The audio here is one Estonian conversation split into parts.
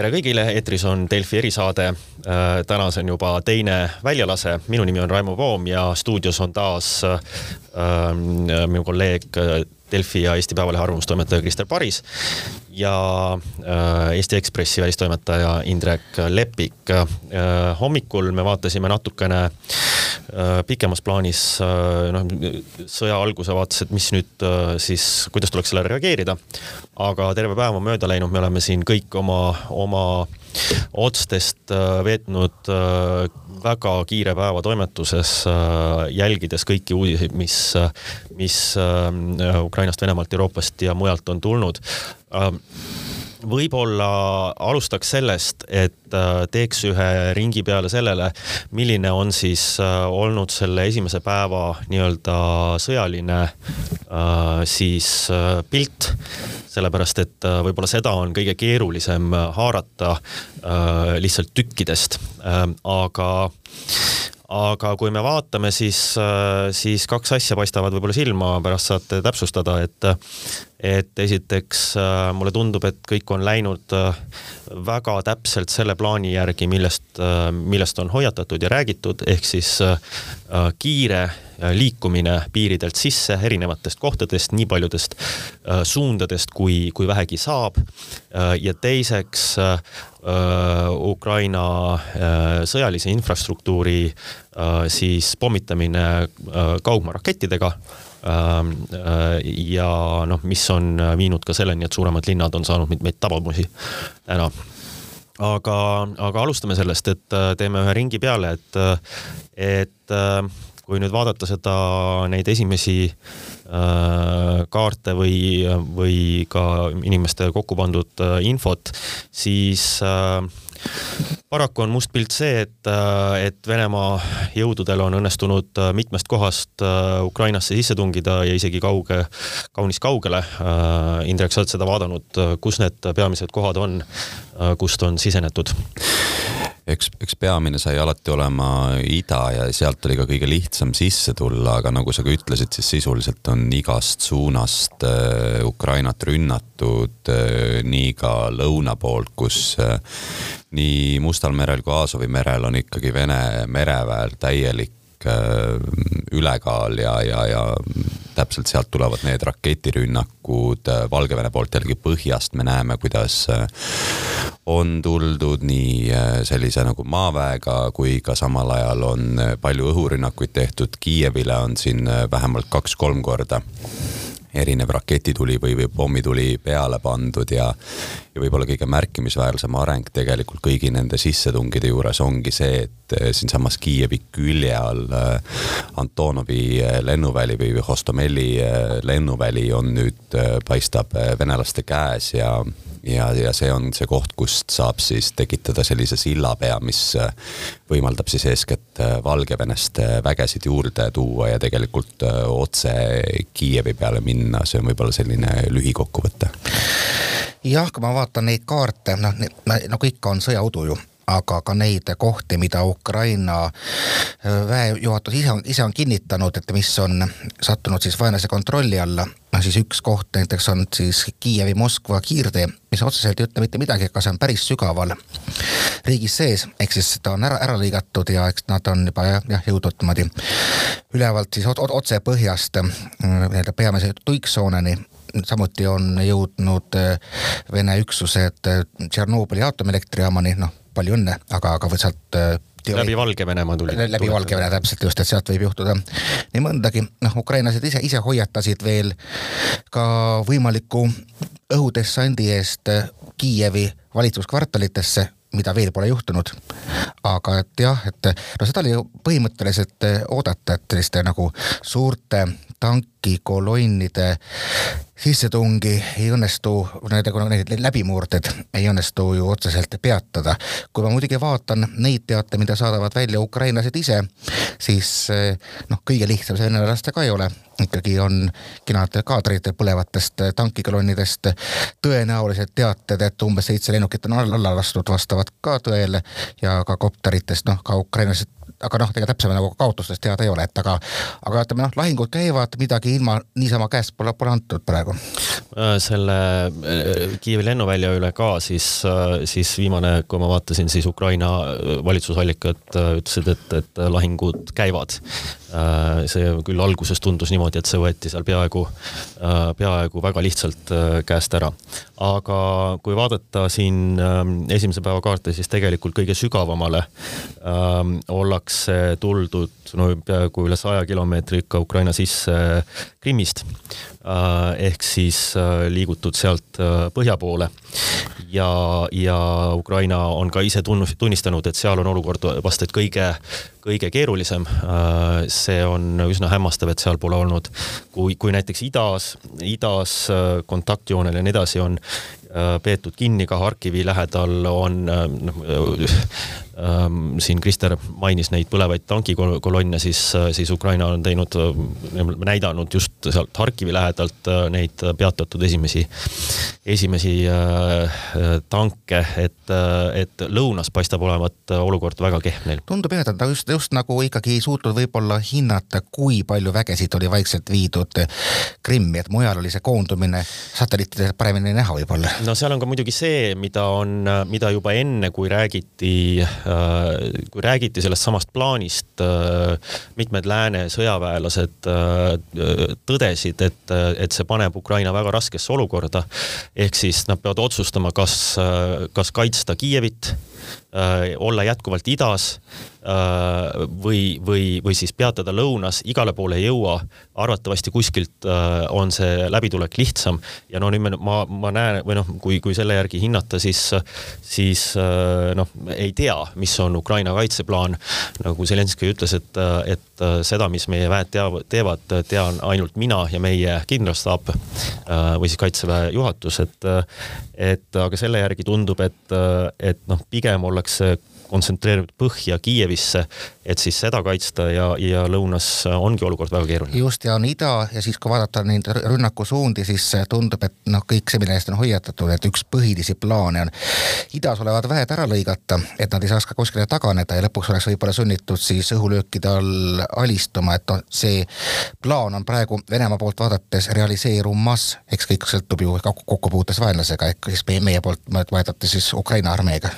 tere kõigile, eetris on Delfi erisaade. Äh, täna see on juba teine väljalase, minu nimi on Raimo Voom ja stuudios on taas äh, minu kolleeg äh, Delfi ja Eesti Päevalehe arvamustoimetaja Krister Paris ja äh, Eesti Ekspressi välistoimetaja Indrek Lepik äh,. hommikul me vaatasime natukene äh, pikemas plaanis noh, sõja alguse vaates, et mis nüüd siis, kuidas tuleks sellele reageerida. aga terve päev on mööda läinud, me oleme siin kõik oma, oma otstest veetnud väga kiire päeva toimetuses, jälgides kõiki uudiseid, mis, mis Ukrainast, Venemaalt, Euroopast ja mujalt on tulnud võib-olla alustaks sellest, et äh, teeks ühe ringi peale sellele, milline on siis äh, olnud selle esimese päeva nii-öelda sõjaline äh, siis pilt. sellepärast, et võib-olla seda on kõige keerulisem haarata lihtsalt tükkidest, aga aga kui me vaatame, siis, siis kaks asja paistavad võib-olla silma, pärast saate täpsustada, et et esiteks äh, mulle tundub, et kõik on läinud äh, väga täpselt selle plaani järgi, millest, äh, millest on hoiatatud ja räägitud, ehk siis kiire liikumine piiridelt sisse erinevatest kohtadest, nii paljudest suundadest, kui, kui vähegi saab. ja teiseks Ukraina sõjalise infrastruktuuri siis pommitamine kaugmaarakettidega ja noh, mis on viinud ka selleni, et suuremad linnad on saanud mitmeid tabamusi täna. Aga, aga alustame sellest, et äh, teeme ühe ringi peale, et, äh, et kui nüüd vaadata seda, neid esimesi äh, kaarte või, või ka inimeste kokku pandud äh, infot, siis äh, paraku on must pilt see, et, äh, et Venemaa jõududel on õnnestunud äh, mitmest kohast äh, Ukrainasse sisse tungida ja isegi kauge, kaunis kaugele. Indrek, sa oled seda vaadanud, kus need peamised kohad on, kust on sisenetud? Eks, eks peamine sai alati olema ida ja sealt oli ka kõige lihtsam sisse tulla, aga nagu sa ka ütlesid, siis sisuliselt on igast suunast äh, Ukrainat rünnatud äh,, nii ka lõuna poolt, kus äh, nii Mustal merel kui Aasovi merel on ikkagi Vene mereväel täielik äh, ülekaal ja, ja, ja täpselt sealt tulevad need raketirünnakud äh, Valgevene poolt jällegi põhjast me näeme, kuidas äh, on tuldud nii sellise nagu maaväega kui ka samal ajal on palju õhurünnakuid tehtud. Kiievile on siin vähemalt kaks-kolm korda erinev raketituli või, või pommituli peale pandud ja, ja võib-olla kõige märkimisväärsem areng tegelikult kõigi nende sissetungide juures ongi see, et eh, siinsamas Kiievi külje all eh, Antonovi eh, lennuväli või Hostomeli lennuväli on nüüd, paistab venelaste käes ja ja, ja see on see koht, kust saab siis tekitada sellise sillapea, mis äh, võimaldab siis eeskätt äh, Valgevenest äh, vägesid juurde tuua ja tegelikult otse Kiievi peale minna, see on võib-olla selline lühikokkuvõte. jah, kui ma vaatan neid kaarte, noh nagu ikka on sõjaudu ju aga ka neid kohti, mida Ukraina väejuhatus ise on, ise on kinnitanud, et mis on sattunud siis vaenlase kontrolli alla. noh siis üks koht näiteks on siis Kiievi-Moskva kiirtee, mis otseselt ei ütle mitte midagi, aga see on päris sügaval riigis sees, ehk siis ta on ära, ära lõigatud ja eks nad on juba jah, jah jõudnud niimoodi ülevalt siis otse põhjast nii-öelda peamise tuiksooneni samuti on jõudnud Vene üksused Tšernobõli aatomilektrijaamani, noh palju õnne, aga, aga sealt äh, teori... läbi Valgevenemaa tuli. läbi Valgevene täpselt just, et sealt võib juhtuda nii mõndagi. noh, ukrainlased ise, ise hoiatasid veel ka võimaliku õhudessandi eest Kiievi valitsuskvartalitesse mida veel pole juhtunud. aga et jah, et no seda oli ju põhimõtteliselt oodata, et selliste nagu suurte tankikolonnide sissetungi ei õnnestu, nende, need läbimurded ei õnnestu ju otseselt peatada. kui ma muidugi vaatan neid teate, mida saadavad välja ukrainlased ise, siis noh, kõige lihtsam see venelaste ka ei ole. ikkagi on kenad kaadrid põlevatest tankikolonnidest, tõenäoliselt teated, et umbes seitse lennukit on alla lastud, vastavad ka tõele ja ka kopteritest, noh, ka ukrainlased aga noh, ega täpsema nagu kaotustest teada ei ole, et aga, aga ütleme noh, lahingud käivad, midagi ilma niisama käest pole, pole antud praegu. selle Kiievi lennuvälja üle ka, siis, siis viimane, kui ma vaatasin, siis Ukraina valitsusallikad ütlesid, et, et lahingud käivad. see küll alguses tundus niimoodi, et see võeti seal peaaegu, peaaegu väga lihtsalt käest ära. aga kui vaadata siin esimese päeva kaarte, siis tegelikult kõige sügavamale ähm, ollakse tuldud no peaaegu üle saja kilomeetri ikka Ukraina sisse Krimmist äh,. ehk siis liigutud sealt põhja poole ja, ja Ukraina on ka ise tunnus, tunnistanud, et seal on olukord vast et kõige, kõige keerulisem see on üsna hämmastav, et seal pole olnud, kui, kui näiteks idas, idas kontaktjoonel ja nii edasi on peetud kinni ka Harkivi lähedal on noh siin Krister mainis neid põlevaid tankikolonne, siis, äh, siis Ukraina on teinud, näidanud just sealt Harkivi lähedalt neid peatatud esimesi, esimesi äh, tanke, et, et lõunas paistab olevat olukord väga kehv neil. tundub jah, et ta just, just nagu ikkagi ei suutnud võib-olla hinnata, kui palju vägesid oli vaikselt viidud Krimmi, et mujal oli see koondumine satelliitidel paremini näha võib-olla no seal on ka muidugi see, mida on, mida juba enne, kui räägiti, äh, kui räägiti sellest samast plaanist, äh, mitmed lääne sõjaväelased äh, tõdesid, et, et see paneb Ukraina väga raskesse olukorda. ehk siis nad peavad otsustama, kas, kas kaitsta Kiievit Äh, olla jätkuvalt idas äh, või, või, või siis peatada lõunas, igale poole ei jõua. arvatavasti kuskilt äh, on see läbitulek lihtsam ja no nüüd me, ma, ma näen või noh, kui, kui selle järgi hinnata, siis, siis noh, ei tea, mis on Ukraina kaitseplaan. nagu Zelenskõi ütles, et, et seda, mis meie väed teavad, teevad, tean ainult mina ja meie kindralstaap või siis kaitseväe juhatus, et, et aga selle järgi tundub, et, et noh, pigem olla ollakse kontsentreeritud põhja Kiievisse, et siis seda kaitsta ja, ja lõunas ongi olukord väga keeruline. just, ja on ida ja siis, kui vaadata neid rünnakusuundi, siis tundub, et noh, kõik see, mille eest on hoiatatud, et üks põhilisi plaane on idas olevad väed ära lõigata, et nad ei saaks ka kuskile taganeda ja lõpuks oleks võib-olla sunnitud siis õhulöökide all alistuma, et noh, see plaan on praegu Venemaa poolt vaadates realiseerumas, eks kõik sõltub ju kokkupuutes vaenlasega, ehk siis meie, meie poolt vaadates siis Ukraina armeega.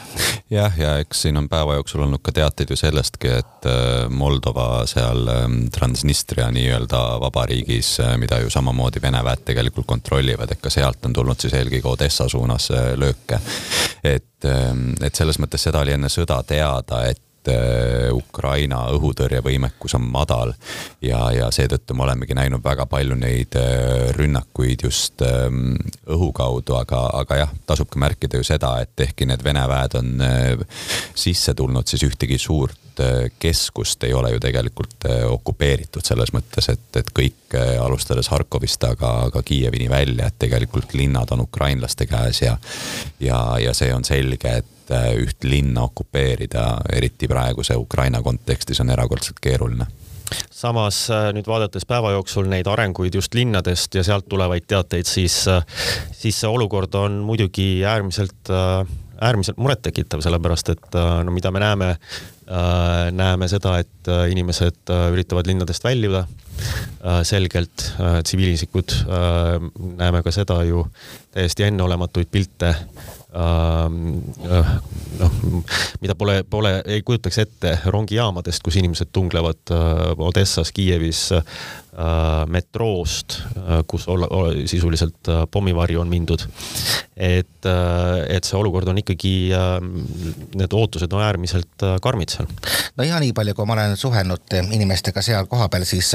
jah, ja eks siin on on päeva jooksul olnud ka teateid ju sellestki, et äh, Moldova seal ähm, Transnistria nii-öelda vabariigis, äh, mida ju samamoodi Vene väed tegelikult kontrollivad, et ka sealt on tulnud siis eelkõige Odessa suunas äh, lööke. et, ähm, et selles mõttes seda oli enne sõda teada, et Ukraina õhutõrjevõimekus on madal ja, ja seetõttu me olemegi näinud väga palju neid rünnakuid just ähm, õhu kaudu, aga, aga jah, tasub ka märkida ju seda, et ehkki need Vene väed on sisse tulnud, siis ühtegi suurt keskust ei ole ju tegelikult okupeeritud selles mõttes, et, et kõik alustades Harkovist, aga, aga Kiievini välja, et tegelikult linnad on ukrainlaste käes ja, ja, ja see on selge, et et äh, üht linna okupeerida, eriti praeguse Ukraina kontekstis, on erakordselt keeruline. Samas äh, nüüd vaadates päeva jooksul neid arenguid just linnadest ja sealt tulevaid teateid, siis, äh, siis see olukord on muidugi äärmiselt, äärmiselt murettekitav, sellepärast et no mida me näeme, näeme seda, et inimesed üritavad linnadest väljuda selgelt, tsiviilisikud, näeme ka seda ju täiesti enneolematuid pilte Ähm, äh, noh, mida pole, pole, ei kujutaks ette rongijaamadest, kus inimesed tunglevad äh, Odessas, Kiievis äh, metroost, kus olla, sisuliselt pommivarju on mindud. et, et see olukord on ikkagi, need ootused on äärmiselt karmid seal. no ja nii palju, kui ma olen suhelnud inimestega seal kohapeal, siis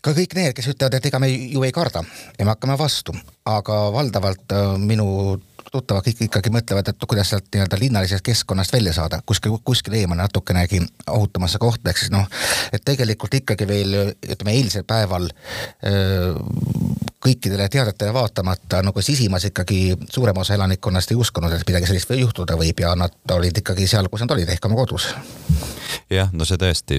ka kõik need, kes ütlevad, et ega me ju ei karda ja me hakkame vastu, aga valdavalt minu tuttavad kõik ikkagi mõtlevad, et kuidas sealt nii-öelda linnalisest keskkonnast välja saada, kuskil, kuskil eemale natukenegi ohutamasse kohta, ehk siis noh, et tegelikult ikkagi veel ütleme eilsel päeval öö, kõikidele teadetele vaatamata nagu sisimas ikkagi suurem osa elanikkonnast ei uskunud, et midagi sellist või juhtuda võib ja nad olid ikkagi seal, kus nad olid, ehk oma kodus. Jah, no see tõesti,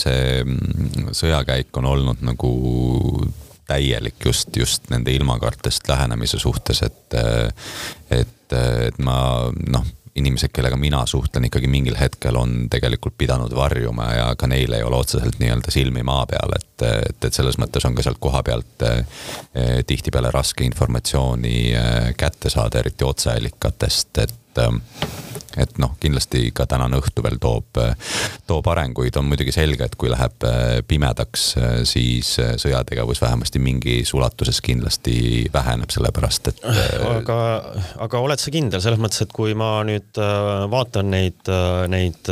see mm, sõjakäik on olnud nagu täielik just, just nende ilmakaartest lähenemise suhtes, et, et, et ma noh, inimesed, kellega mina suhtlen ikkagi mingil hetkel on tegelikult pidanud varjuma ja ka neil ei ole otseselt nii-öelda silmi maa peal, et, et, et selles mõttes on ka sealt koha pealt eh, tihtipeale raske informatsiooni eh, kätte saada, eriti otseallikatest, et eh, et noh, kindlasti ka tänane õhtu veel toob, toob arenguid, on muidugi selge, et kui läheb äh, pimedaks, äh, siis äh, sõjategevus vähemasti mingis ulatuses kindlasti väheneb, sellepärast et. aga, aga oled sa kindel selles mõttes, et kui ma nüüd vaatan neid, neid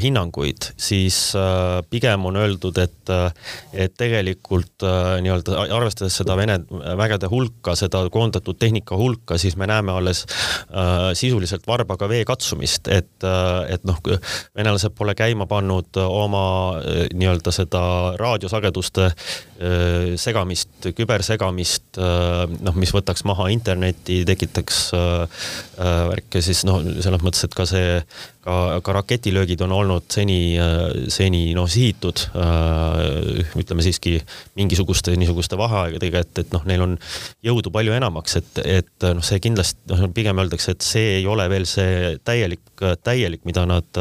hinnanguid, siis pigem on öeldud, et, et tegelikult nii-öelda arvestades seda Vene vägede hulka, seda koondatud tehnika hulka, siis me näeme alles sisuliselt varbaga ka vee katsumist, et, et noh, venelased pole käima pannud oma eh, nii-öelda seda raadiosageduste eh, segamist, kübersegamist, noh, mis võtaks maha interneti, tekitaks värke, siis noh, selles mõttes, et ka see ka, ka raketilöögid on olnud seni, seni noh, sihitud ütleme siiski mingisuguste niisuguste vaheaegadega, et, et noh, neil on jõudu palju enamaks, et, et noh, see kindlasti noh, pigem öeldakse, et see ei ole veel see täielik, täielik, mida nad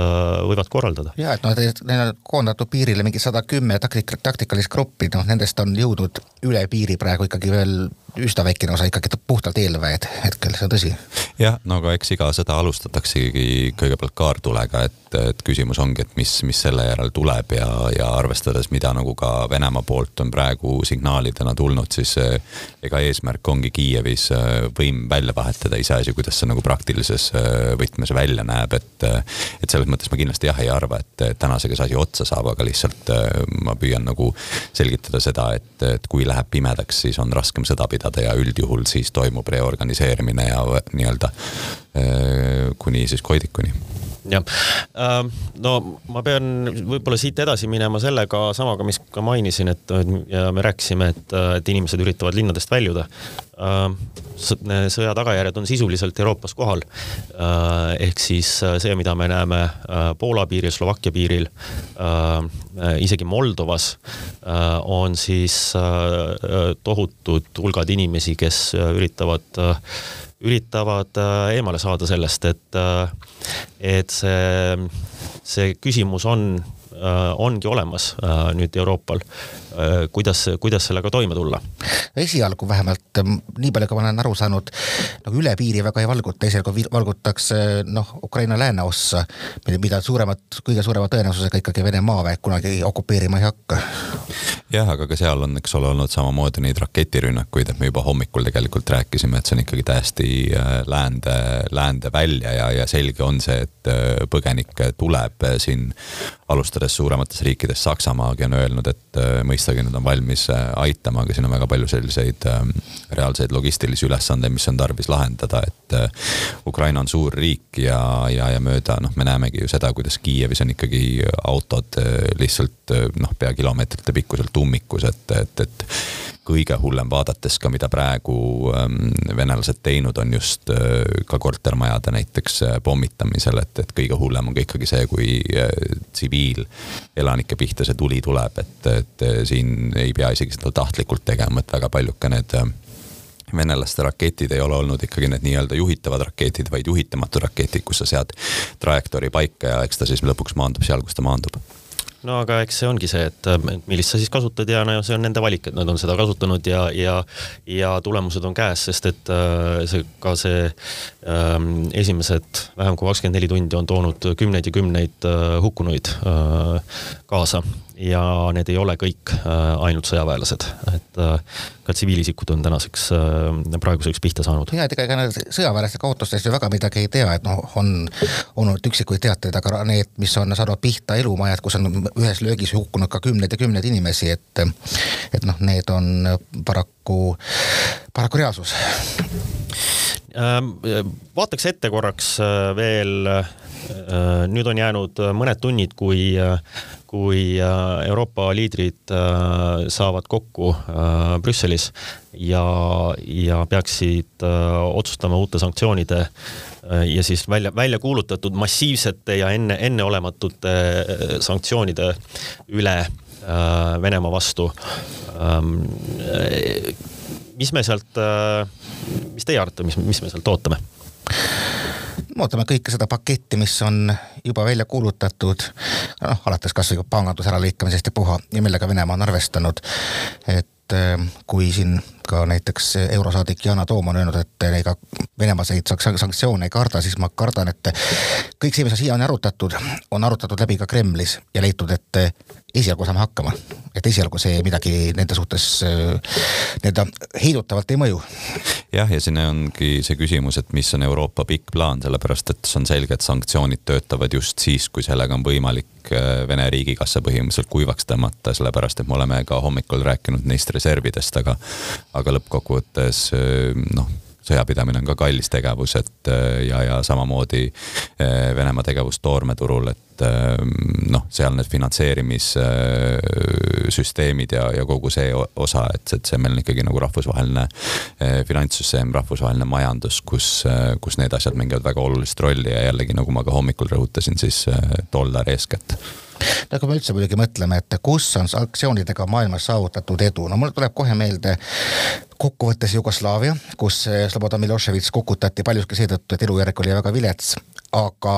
võivad korraldada. ja et noh, neil on koondatud piirile mingi sada kümme taktik-, taktikalist gruppi, noh nendest on jõudnud üle piiri praegu ikkagi veel üsna väikene osa ikkagi puhtalt eelväed hetkel, see on tõsi. jah, no aga eks iga sõda alustataksegi kõigepealt kaartulega, et, et küsimus ongi, et mis, mis selle järel tuleb ja, ja arvestades, mida nagu ka Venemaa poolt on praegu signaalidena tulnud, siis eh, ega eesmärk ongi Kiievis eh, võim välja vahetada, iseasi, kuidas see nagu praktilises eh, võtmes välja näeb, et, et selles mõttes ma kindlasti jah ei arva, et tänasega see asi otsa saab, aga lihtsalt ma püüan nagu selgitada seda, et, et kui läheb pimedaks, siis on raskem sõda pidada pidada ja üldjuhul siis toimub reorganiseerimine ja nii-öelda äh, kuni siis Koidikuni jah, ähm, no ma pean võib-olla siit edasi minema sellega samaga, mis ka mainisin, et ja me rääkisime, et, et inimesed üritavad linnadest väljuda. Ähm, sõja tagajärjed on sisuliselt Euroopas kohal. Äh, ehk siis see, mida me näeme äh, Poola piiril, Slovakkia piiril, isegi Moldovas, on siis tohutud hulgad inimesi, kes üritavad üritavad äh, eemale saada sellest, et, äh, et see, see küsimus on, ongi olemas nüüd Euroopal Äh, kuidas, kuidas sellega toime tulla? esialgu vähemalt, ähm, nii palju, kui ma olen aru saanud, nagu üle piiri väga ei valguta, esialgu valgutakse noh, Ukraina lääneossa, mida suuremat, kõige suurema tõenäosusega ikkagi Vene maaväe kunagi okupeerima ei hakka. jah, aga ka seal on, eks ole, olnud samamoodi neid raketirünnakuid, et me juba hommikul tegelikult rääkisime, et see on ikkagi täiesti äh, läände, läände välja ja, ja selge on see, et äh, põgenikke tuleb siin alustades suurematest riikidest, Saksamaagi on öelnud, et mõistagi mõistagi nad on valmis äh, aitama, aga siin on väga palju selliseid ähm, reaalseid logistilisi ülesandeid, mis on tarvis lahendada, et äh, Ukraina on suur riik ja, ja, ja mööda noh, me näemegi ju seda, kuidas Kiievis on ikkagi autod äh, lihtsalt noh, pea kilomeetrite pikkuselt ummikus, et, et, et kõige hullem, vaadates ka, mida praegu ähm, venelased teinud on just äh, ka kortermajade näiteks äh, pommitamisel, et, et kõige hullem on ka ikkagi see, kui äh, tsiviilelanike pihta see tuli tuleb, et, et siin ei pea isegi seda tahtlikult tegema, et väga paljud ka need venelaste raketid ei ole olnud ikkagi need nii-öelda juhitavad raketid, vaid juhitamatud raketid, kus sa sead trajektoori paika ja eks ta siis lõpuks maandub seal, kus ta maandub no aga eks see ongi see, et millist sa siis kasutad ja no see on nende valik, et nad on seda kasutanud ja, ja, ja tulemused on käes, sest et äh, see ka see ähm, esimesed vähem kui kakskümmend neli tundi on toonud kümneid ja kümneid äh, hukkunuid äh, kaasa ja need ei ole kõik äh, ainult sõjaväelased, et äh, ka tsiviilisikud on tänaseks äh, praeguseks pihta saanud. ja, et ega, ega need sõjaväelaste kaotustest ju väga midagi ei tea, et noh, on olnud üksikuid teateid, aga need, mis on saanud pihta elumajad, kus on ühes löögis hukkunud ka kümneid ja kümneid inimesi, et et noh, need on paraku, paraku reaalsus vaataks ette korraks veel, nüüd on jäänud mõned tunnid, kui kui äh, Euroopa liidrid äh, saavad kokku äh, Brüsselis ja, ja peaksid otsustama uute sanktsioonide ja siis välja, välja kuulutatud massiivsete ja enne, enneolematute sanktsioonide üle Venemaa vastu. Mis me sealt, mis teie arvate, mis, mis me sealt ootame? ootame kõike seda paketti, mis on juba välja kuulutatud, noh alates kasvõi panganduse äralõikamisest ja puha ja millega Venemaa on arvestanud. et kui siin ka näiteks eurosaadik Yana Toom on öelnud, et ega Venemaa neid sanktsioone ei karda, siis ma kardan, et kõik see, mis on siiani arutatud, on arutatud läbi ka Kremlis ja leitud, et esialgu saame hakkama. et esialgu see midagi nende suhtes nii-öelda heidutavalt ei mõju. jah, ja siin ongi see küsimus, et mis on Euroopa pikk plaan, sellepärast et see on selge, et sanktsioonid töötavad just siis, kui sellega on võimalik Vene riigikassa põhimõtteliselt kuivaks tõmmata, sellepärast et me oleme ka hommikul rääkinud neist reservidest, aga aga lõppkokkuvõttes noh sõjapidamine on ka kallis tegevus, et ja, ja samamoodi Venemaa tegevus toormeturul, et noh, seal need finantseerimissüsteemid ja, ja kogu see osa, et, et see meil on ikkagi nagu rahvusvaheline finantssüsteem, rahvusvaheline majandus, kus, kus need asjad mängivad väga olulist rolli ja jällegi, nagu ma ka hommikul rõhutasin, siis dollar eeskätt no kui me üldse muidugi mõtleme, et kus on sanktsioonidega maailmas saavutatud edu, no mul tuleb kohe meelde kokkuvõttes Jugoslaavia, kus Slobodan Miloševitš kukutati paljuski seetõttu, et elujärg oli väga vilets aga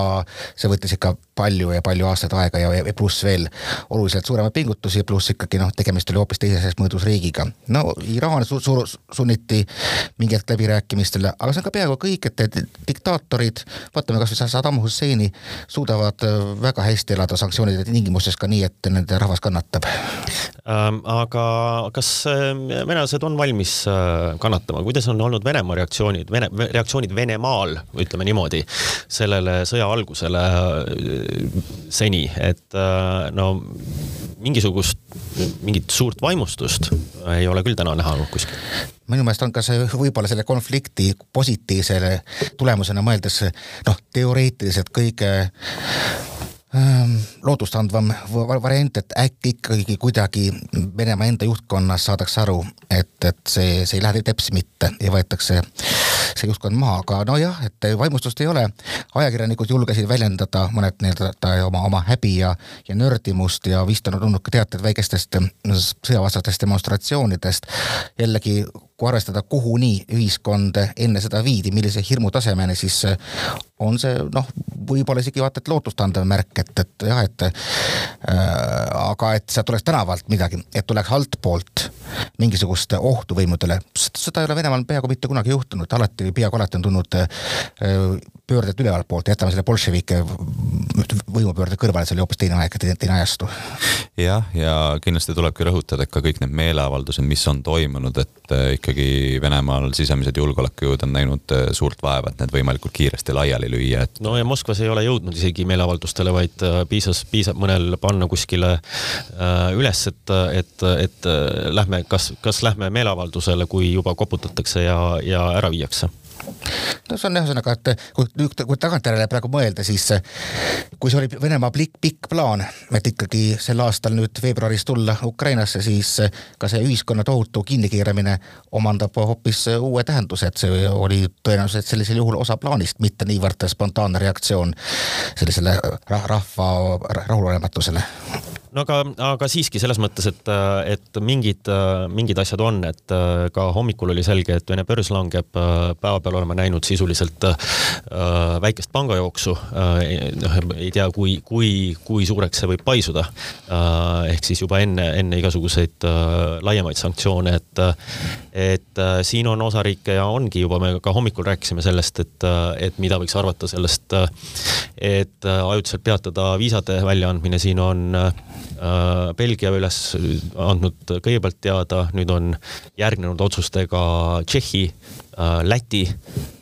see võttis ikka palju ja palju aastaid aega ja, ja pluss veel oluliselt suuremaid pingutusi, pluss ikkagi noh, tegemist oli hoopis teises mõõdus riigiga. no Iraan su su sunniti mingi hetk läbirääkimistele, aga see on ka peaaegu kõik, et diktaatorid, vaatame kasvõi Saddam Husseini, suudavad äh, väga hästi elada sanktsioonide tingimustes ka nii, et nende rahvas kannatab ähm,. aga kas äh, venelased on valmis äh, kannatama, kuidas on olnud Venemaa reaktsioonid, Vene, reaktsioonid Venemaal, ütleme niimoodi, sellele sellele sõja algusele äh, seni, et äh, no mingisugust, mingit suurt vaimustust ei ole küll täna näha kuskil. Minu meelest on ka see võib-olla selle konflikti positiivsele tulemusena mõeldes noh, teoreetiliselt kõige Ehm, lootustandvam variant, et äkki ikkagi kuidagi Venemaa enda juhtkonnas saadakse aru, et, et see, see ei lähe teps mitte ja võetakse see juhtkond maha, aga nojah, et vaimustust ei ole. ajakirjanikud julgesid väljendada mõned nii-öelda oma, oma häbi ja, ja nördimust ja vist on tulnud ka teateid väikestest sõjavastastest demonstratsioonidest. jällegi kui arvestada, kuhuni ühiskond enne seda viidi, millise hirmu tasemeni, siis on see noh, võib-olla isegi vaata, et lootustandev märk, et, et jah, et äh, aga et sealt tuleks tänavalt midagi, et tuleks altpoolt mingisugust ohtu võimudele, seda ei ole Venemaal peaaegu mitte kunagi juhtunud, alati, peaaegu alati on tulnud pöörded ülevalt poolt, jätame selle bolševike võimupöörde kõrvale, see oli hoopis teine aeg, teine ajastu. jah, ja kindlasti tulebki rõhutada, et ka kõik need meeleavaldused, mis on toimunud, et äh, ikkagi Venemaal sisemised julgeolekujõud on näinud äh, suurt vaeva, et need võimalikult kiiresti laiali lüüa, et. no ja Moskvas ei ole jõudnud isegi meeleavaldustele, vaid äh, piisas, piisab mõnel panna kuskile üles, et, et, et lähme, kas, kas lähme meeleavaldusele, kui juba koputatakse ja, ja ära viiakse no see on ühesõnaga, et kui, kui tagantjärele praegu mõelda, siis kui see oli Venemaa pikk, pikk plaan, et ikkagi sel aastal nüüd veebruaris tulla Ukrainasse, siis ka see ühiskonna tohutu kinnikeeramine omandab hoopis uue tähenduse, et see oli tõenäoliselt sellisel juhul osa plaanist, mitte niivõrd spontaanne reaktsioon sellisele rahva rahulolematusele. No aga, aga siiski selles mõttes, et, et mingid, mingid asjad on, et ka hommikul oli selge, et Vene börs langeb, päevapeal oleme näinud sisuliselt äh, väikest pangajooksu äh,. noh, ei tea, kui, kui, kui suureks see võib paisuda äh,. ehk siis juba enne, enne igasuguseid äh, laiemaid sanktsioone, et, et äh, siin on osariike ja ongi juba, me ka hommikul rääkisime sellest, et, et mida võiks arvata sellest, et ajutiselt peatada viisade väljaandmine, siin on äh, Äh, Belgia üles andnud kõigepealt teada, nüüd on järgnenud otsustega Tšehhi, äh, Läti,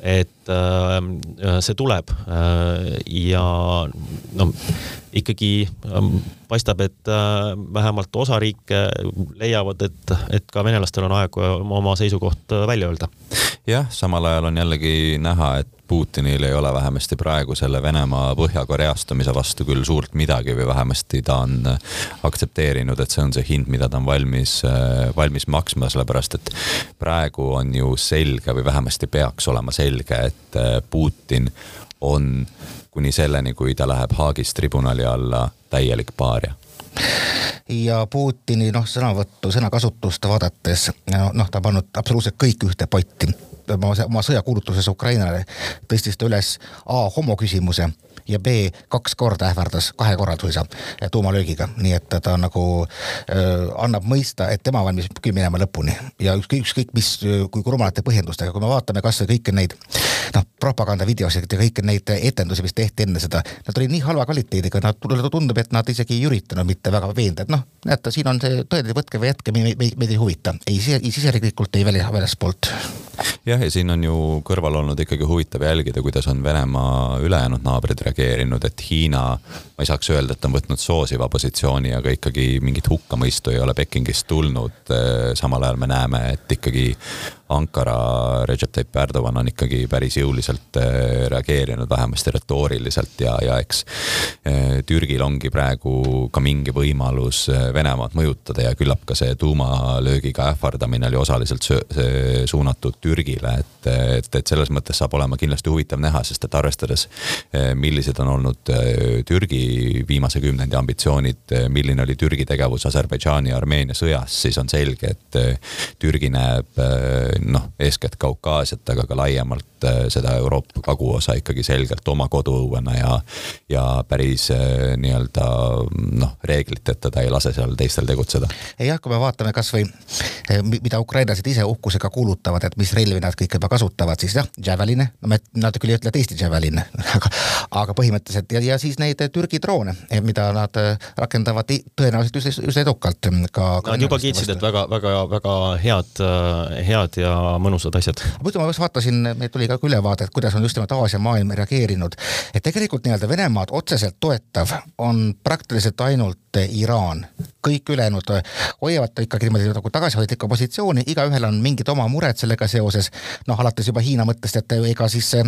et äh, see tuleb ja no ikkagi ähm, paistab, et vähemalt osa riike leiavad, et, et ka venelastel on aeg oma seisukoht välja öelda. jah, samal ajal on jällegi näha, et Putinil ei ole vähemasti praegu selle Venemaa põhjakoreastumise vastu küll suurt midagi või vähemasti ta on äh, aktsepteerinud, et see on see hind, mida ta on valmis, äh, valmis maksma, sellepärast et praegu on ju selge või vähemasti peaks olema selge, et äh, Putin on kuni selleni, kui ta läheb Haagis tribunali alla, täielik paaria. Ja Putini noh, sõnavõttu, sõnakasutust vaadates noh, ta on pannud absoluutselt kõik ühte potti. Oma, oma sõjakuulutuses Ukrainale tõstis ta üles A homoküsimuse ja B kaks korda ähvardas, kahe korral suisa tuumalöögiga, nii et ta nagu äh, annab mõista, et tema valmis küll minema lõpuni. Ja ükskõik, ükskõik mis, kui, kui rumalate põhjendustega, kui me vaatame kasvõi kõiki neid noh, propagandavideosid ja kõiki neid etendusi, mis tehti enne seda, nad olid nii halva kvaliteediga, nad tundub, et nad isegi ei üritanud mitte väga veenda, et noh, näete, siin on see tõend, võtke või jätke, meid, meid, meid ei huvita, ei, ei siseriiklikult, ei välis, väljaspoolt jah, ja siin on ju kõrval olnud ikkagi huvitav jälgida, kuidas on Venemaa ülejäänud naabrid reageerinud, et Hiina, ma ei saaks öelda, et on võtnud soosiva positsiooni, aga ikkagi mingit hukkamõistu ei ole Pekingist tulnud. samal ajal me näeme, et ikkagi Ankara, Recep Tayyip Erdogan on ikkagi päris jõuliselt äh, reageerinud, vähemasti retooriliselt ja, ja eks äh, Türgil ongi praegu ka mingi võimalus äh, Venemaad mõjutada ja küllap ka see tuumalöögiga ähvardamine oli osaliselt suunatud Türgile, et, et, et selles mõttes saab olema kindlasti huvitav näha, sest et arvestades, millised on olnud Türgi viimase kümnendi ambitsioonid, milline oli Türgi tegevus Aserbaidžaani ja Armeenia sõjas, siis on selge, et Türgi näeb noh, eeskätt Kaukaasiat, aga ka laiemalt seda Euroopa kaguosa ikkagi selgelt oma koduõuena ja, ja päris nii-öelda noh, reegliteta ta ei lase seal teistel tegutseda. jah, kui me vaatame kasvõi eh, mida ukrainlased ise uhkusega kuulutavad, et mis relvi nad kõik juba kasutavad, siis jah, Javeline, no me, nad küll ei ütle Eesti Javelin, aga, aga põhimõtteliselt ja, ja siis neid Türgi droone, eh, mida nad eh, rakendavad tõenäoliselt üsna, üsna edukalt ka. Nad juba kiitsid, et väga-väga-väga head, head ja ja mõnusad asjad. muidu ma just vaatasin, meil tuli ka ülevaade, et kuidas on just nimelt Aasia maailm reageerinud. et tegelikult nii-öelda Venemaad otseselt toetav on praktiliselt ainult Iraan. kõik ülejäänud hoiavad ikkagi niimoodi nagu tagasihoidlikku positsiooni, igaühel on mingid oma mured sellega seoses. noh, alates juba Hiina mõttest, et ega siis see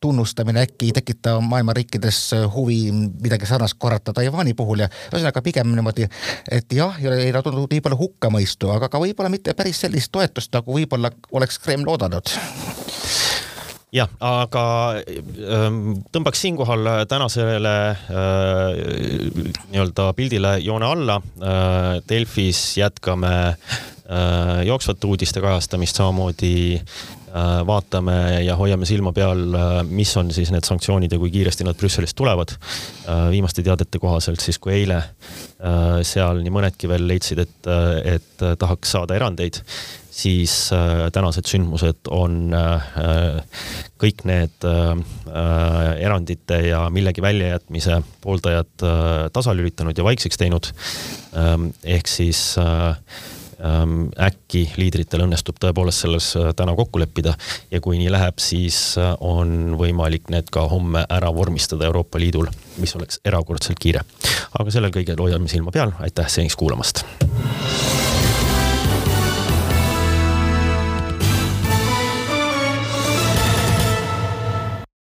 tunnustamine äkki ei tekita maailma riikides huvi midagi sarnast korrata Taiwan'i puhul ja ühesõnaga pigem niimoodi, et jah, ei ta tundnud nii palju hukkamõistu, aga ka võib-olla mitte päris sellist toetust, nagu võib-olla oleks Kreml oodanud jah, aga ähm, tõmbaks siinkohal tänasele äh, nii-öelda pildile joone alla. Äh, Delfis jätkame äh, jooksvate uudiste kajastamist, samamoodi vaatame ja hoiame silma peal, mis on siis need sanktsioonid ja kui kiiresti nad Brüsselist tulevad. viimaste teadete kohaselt siis, kui eile seal nii mõnedki veel leidsid, et, et tahaks saada erandeid siis äh, tänased sündmused on äh, kõik need äh, erandite ja millegi väljajätmise pooldajad tasalülitanud ja vaikseks teinud. Ähm, ehk siis äkki liidritel õnnestub tõepoolest selles täna kokku leppida ja kui nii läheb, siis on võimalik need ka homme ära vormistada Euroopa Liidul, mis oleks erakordselt kiire. aga sellel kõigel hoiame silma peal, aitäh seniks kuulamast